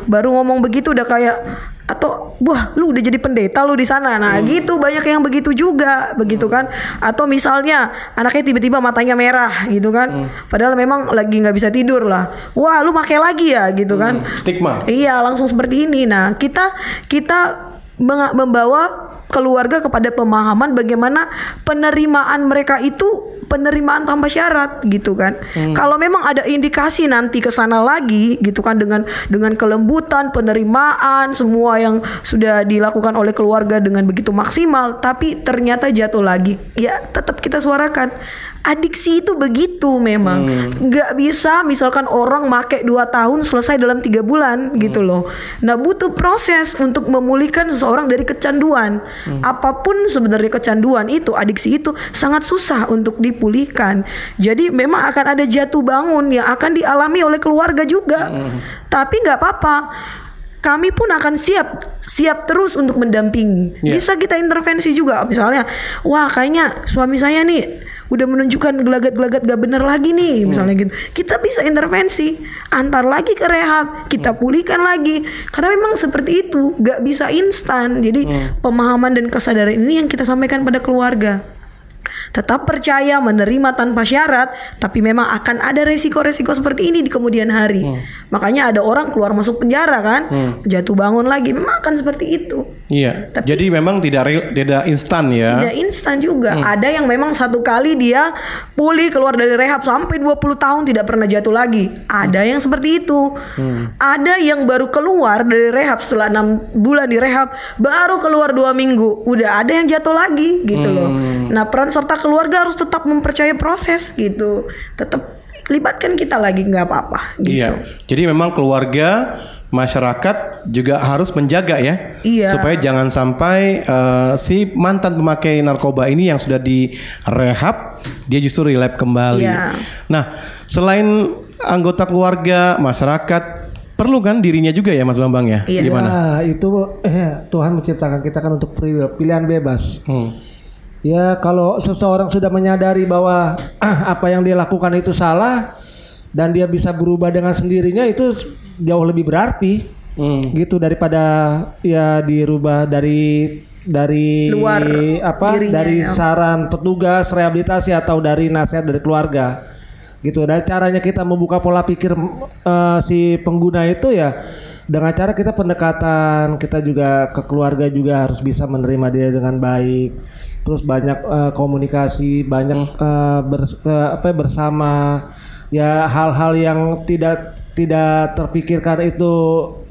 S8: Baru ngomong begitu udah kayak atau wah lu udah jadi pendeta lu di sana. Nah gitu banyak yang begitu juga begitu kan. Atau misalnya anaknya tiba-tiba matanya merah gitu kan. Padahal memang lagi nggak bisa tidur lah. Wah lu pakai lagi ya gitu kan.
S2: Stigma.
S8: Iya, langsung seperti ini. Nah, kita kita membawa keluarga kepada pemahaman bagaimana penerimaan mereka itu penerimaan tanpa syarat gitu kan. Kalau memang ada indikasi nanti ke sana lagi gitu kan dengan dengan kelembutan, penerimaan, semua yang sudah dilakukan oleh keluarga dengan begitu maksimal tapi ternyata jatuh lagi, ya tetap kita suarakan. Adiksi itu begitu memang nggak bisa misalkan orang make dua tahun selesai dalam tiga bulan gitu loh. Nah butuh proses untuk memulihkan seseorang dari kecanduan. Apa pun sebenarnya kecanduan itu, adiksi itu sangat susah untuk dipulihkan. Jadi memang akan ada jatuh bangun yang akan dialami oleh keluarga juga. Tapi nggak apa-apa. Kami pun akan siap, siap terus untuk mendampingi.
S2: Iya.
S8: Bisa kita intervensi juga, misalnya, wah kayaknya suami saya nih udah menunjukkan gelagat-gelagat gak bener lagi nih misalnya gitu. Kita bisa intervensi antar lagi ke rehab kita pulihkan lagi. Karena memang seperti itu gak bisa instan. Jadi pemahaman dan kesadaran ini yang kita sampaikan pada keluarga. Tetap percaya menerima tanpa syarat tapi memang akan ada resiko-resiko seperti ini di kemudian hari. Makanya ada orang keluar masuk penjara kan
S2: Hmm.
S8: jatuh bangun lagi memang akan seperti itu
S2: Iya. Jadi memang tidak real- tidak instan ya.
S8: tidak instan juga. Ada yang memang satu kali dia pulih keluar dari rehab sampai 20 tahun tidak pernah jatuh lagi. Ada yang seperti itu. Ada yang baru keluar dari rehab setelah enam bulan di rehab baru keluar dua minggu. Udah ada yang jatuh lagi gitu loh. Nah peran serta keluarga harus tetap mempercayai proses gitu. Tetap libatkan kita lagi nggak apa-apa. Gitu.
S2: Iya. Jadi memang keluarga masyarakat juga harus menjaga ya
S8: Iya.
S2: supaya jangan sampai eh, si mantan pemakai narkoba ini yang sudah di rehab dia justru relapse kembali.
S8: Iya.
S2: Nah, selain anggota keluarga, masyarakat perlu kan dirinya juga ya Mas Bambang ya?
S8: Iya.
S2: Gimana?
S7: Ya, itu eh, Tuhan menciptakan kita kan untuk free will, pilihan bebas.
S2: Hmm.
S7: Ya kalau seseorang sudah menyadari bahwa ah, apa yang dia lakukan itu salah dan dia bisa berubah dengan sendirinya itu jauh lebih berarti.
S2: Hmm.
S7: gitu daripada ya dirubah dari dari
S8: Luar
S7: apa
S8: dirinya,
S7: dari
S8: ya.
S7: saran petugas rehabilitasi atau dari nasihat dari keluarga. Gitu dan caranya kita membuka pola pikir eh, si pengguna itu ya dengan cara kita pendekatan kita juga ke keluarga juga harus bisa menerima dia dengan baik. Terus banyak eh, komunikasi banyak eh, bers- eh, apa ya, bersama ya hal-hal yang tidak tidak terpikirkan itu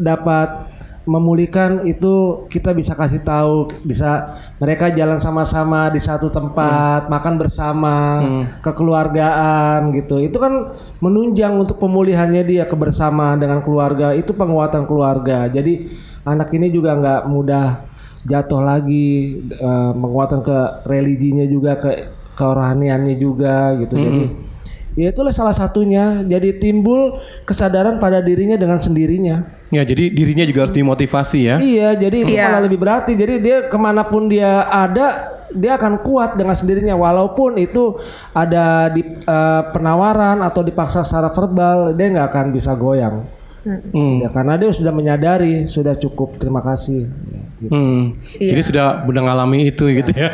S7: dapat memulihkan itu kita bisa kasih tahu bisa mereka jalan sama-sama di satu tempat makan bersama kekeluargaan gitu. Itu kan menunjang untuk pemulihannya dia kebersamaan dengan keluarga. Itu penguatan keluarga. Jadi anak ini juga nggak mudah jatuh lagi eh, penguatan ke religinya juga ke kerohaniannya juga gitu. Jadi ya itulah salah satunya jadi timbul kesadaran pada dirinya dengan sendirinya
S2: Ya, jadi dirinya juga harus dimotivasi ya.
S7: Iya, jadi itu
S8: Iya.
S7: malah lebih berarti. Jadi dia ke mana pun dia ada, dia akan kuat dengan sendirinya. Walaupun itu ada di eh, penawaran atau dipaksa secara verbal, dia nggak akan bisa goyang.
S2: Hmm.
S7: Ya, karena dia sudah menyadari, sudah cukup. Terima kasih. Ya, gitu.
S2: Hmm. Jadi sudah udah ngalami itu gitu ya.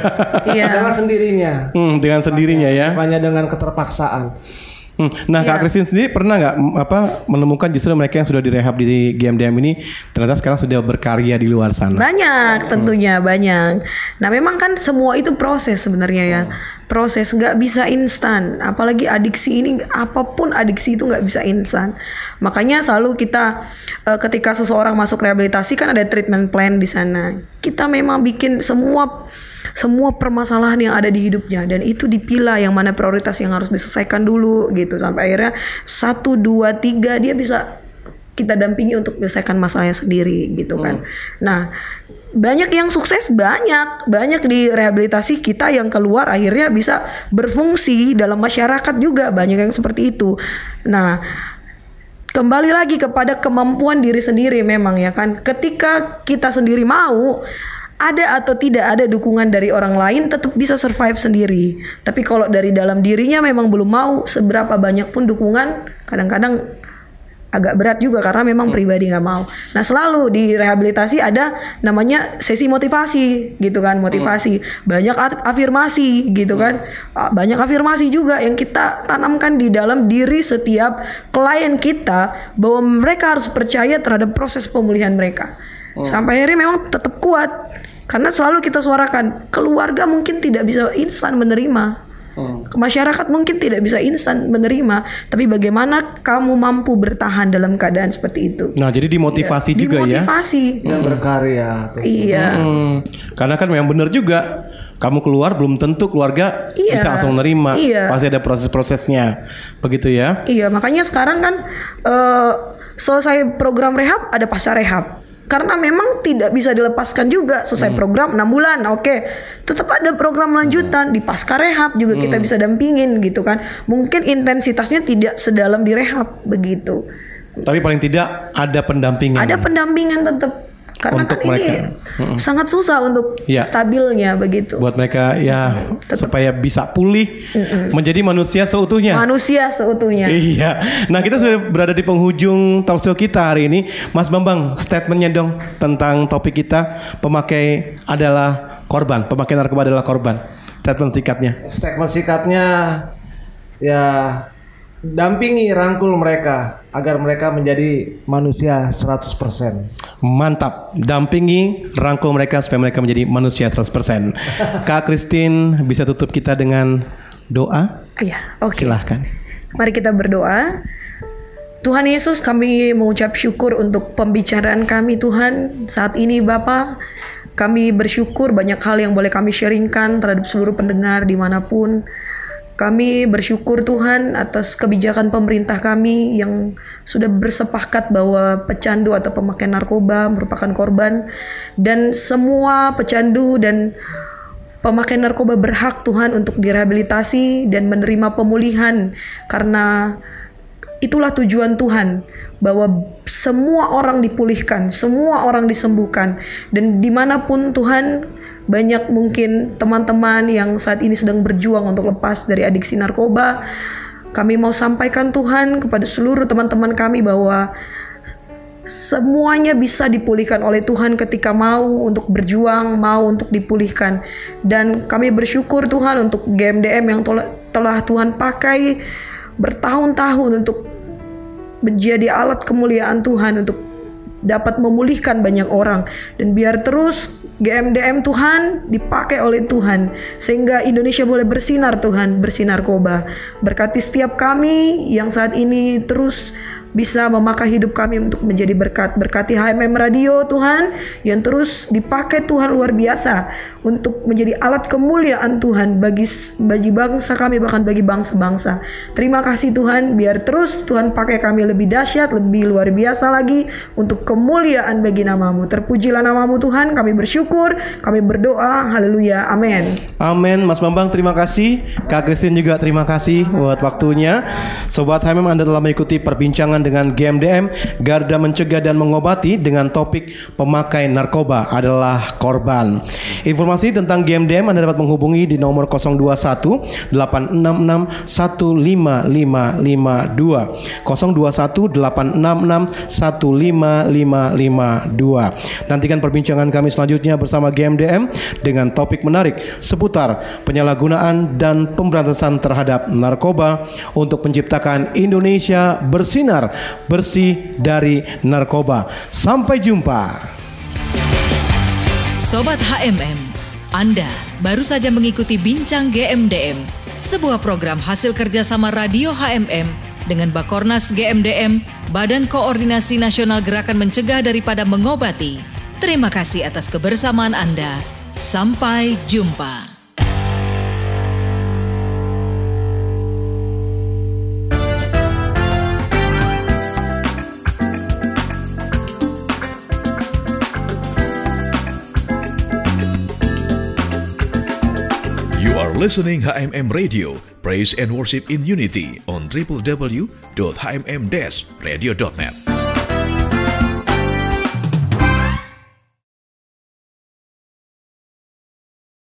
S8: Iya.
S7: Dengan sendirinya,
S2: Hmm, dengan sendirinya ya.
S7: hanya dengan keterpaksaan.
S2: Hmm. Nah,
S8: Iya.
S2: Kak Christine sendiri pernah nggak apa menemukan justru mereka yang sudah direhab di GMDM ini ternyata sekarang sudah berkarya di luar sana?
S8: Banyak tentunya banyak. Nah memang kan semua itu proses sebenarnya ya. Proses nggak bisa instan. Apalagi adiksi ini apa pun adiksi itu nggak bisa instan. Makanya selalu kita eh, ketika seseorang masuk rehabilitasi kan ada treatment plan di sana. Kita memang bikin semua semua permasalahan yang ada di hidupnya dan itu dipilah yang mana prioritas yang harus diselesaikan dulu gitu. Sampai akhirnya satu dua tiga dia bisa kita dampingi untuk menyelesaikan masalahnya sendiri gitu kan.
S2: Hmm.
S8: Nah, banyak yang sukses banyak. Banyak di rehabilitasi kita yang keluar akhirnya bisa berfungsi dalam masyarakat juga. Banyak yang seperti itu. Nah kembali lagi kepada kemampuan diri sendiri memang ya kan. Ketika kita sendiri mau ada atau tidak ada dukungan dari orang lain tetap bisa survive sendiri. Tapi kalau dari dalam dirinya memang belum mau seberapa banyak pun dukungan kadang-kadang agak berat juga karena memang pribadi nggak mau. Nah selalu di rehabilitasi ada namanya sesi motivasi gitu kan motivasi. Banyak afirmasi gitu kan. Ah, banyak afirmasi juga yang kita tanamkan di dalam diri setiap klien kita bahwa mereka harus percaya terhadap proses pemulihan mereka. Sampai akhirnya memang tetap kuat karena selalu kita suarakan keluarga mungkin tidak bisa instan menerima masyarakat mungkin tidak bisa instan menerima, tapi bagaimana kamu mampu bertahan dalam keadaan seperti itu?
S2: Nah, jadi dimotivasi juga ya.
S8: Dimotivasi.
S7: Dan berkarya. tuh.
S8: Iya.
S2: Hmm, karena kan memang benar juga. Kamu keluar belum tentu keluarga
S8: Iya.
S2: bisa langsung nerima.
S8: Iya.
S2: Pasti ada proses-prosesnya. Begitu ya.
S8: Iya, makanya sekarang kan eh, selesai program rehab ada pasca rehab. Karena memang tidak bisa dilepaskan juga selesai program 6 bulan, oke. Tetap ada program lanjutan di pasca rehab juga kita bisa dampingin gitu kan. Mungkin intensitasnya tidak sedalam di rehab begitu.
S2: Tapi paling tidak ada pendampingan.
S8: Ada pendampingan tetap karena
S2: Untuk
S8: kan ini
S2: mereka. Mm-mm.
S8: sangat susah untuk
S2: Iya.
S8: stabilnya begitu.
S2: buat mereka ya supaya bisa pulih menjadi manusia seutuhnya.
S8: Manusia seutuhnya.
S2: Iya. Nah kita sudah berada di penghujung talkshow kita hari ini. Mas Bambang, statementnya dong tentang topik kita pemakai adalah korban, pemakai narkoba adalah korban. Statement singkatnya.
S7: Statement sikatnya ya dampingi rangkul mereka agar mereka menjadi manusia 100%.
S2: Mantap, dampingi, rangkul mereka supaya mereka menjadi manusia 100%. Kak Christine bisa tutup kita dengan doa?
S8: Iya, oke.
S2: Silahkan.
S8: Mari kita berdoa. Tuhan Yesus kami mengucap syukur untuk pembicaraan kami Tuhan saat ini Bapa kami bersyukur banyak hal yang boleh kami sharingkan terhadap seluruh pendengar di mana pun kami bersyukur Tuhan atas kebijakan pemerintah kami yang sudah bersepakat bahwa pecandu atau pemakai narkoba merupakan korban. Dan semua pecandu dan pemakai narkoba berhak Tuhan untuk direhabilitasi dan menerima pemulihan karena itulah tujuan Tuhan bahwa semua orang dipulihkan, semua orang disembuhkan. Dan di mana pun Tuhan banyak mungkin teman-teman yang saat ini sedang berjuang untuk lepas dari adiksi narkoba. Kami mau sampaikan Tuhan kepada seluruh teman-teman kami bahwa semuanya bisa dipulihkan oleh Tuhan ketika mau untuk berjuang, mau untuk dipulihkan. Dan kami bersyukur Tuhan untuk GMDM yang telah, Tuhan pakai bertahun-tahun untuk menjadi alat kemuliaan Tuhan untuk dapat memulihkan banyak orang dan biar terus GMDM Tuhan dipakai oleh Tuhan sehingga Indonesia boleh bersinar Tuhan bersinar koba. Berkati setiap kami yang saat ini terus bisa memakai hidup kami untuk menjadi berkat. Berkati HMM Radio Tuhan yang terus dipakai Tuhan luar biasa untuk menjadi alat kemuliaan Tuhan bagi bagi bangsa kami bahkan bagi bangsa-bangsa. Terima kasih Tuhan biar terus Tuhan pakai kami lebih dahsyat lebih luar biasa lagi untuk kemuliaan bagi namamu. Terpujilah namamu Tuhan. Kami bersyukur kami berdoa. Haleluya. Amin
S2: Amin, Mas Bambang terima kasih, Kak Christine juga terima kasih buat waktunya. Sobat HMM Anda telah mengikuti perbincangan dengan GMDM Garda Mencegah dan Mengobati dengan topik pemakai narkoba adalah korban. Informasi tentang GMDM Anda dapat menghubungi di nomor 021 866 15552 021 866 15552. Nantikan perbincangan kami selanjutnya bersama GMDM dengan topik menarik seputar penyalahgunaan dan pemberantasan terhadap narkoba untuk menciptakan Indonesia bersinar bersih dari narkoba. Sampai jumpa.
S1: Sobat HMM, Anda baru saja mengikuti Bincang GMDM, sebuah program hasil kerjasama Radio HMM dengan Bakornas GMDM, Badan Koordinasi Nasional Gerakan Mencegah Daripada Mengobati. Terima kasih atas kebersamaan Anda. Sampai jumpa.
S14: Listening HMM Radio, Praise and Worship in Unity on www.hmm-radio.net.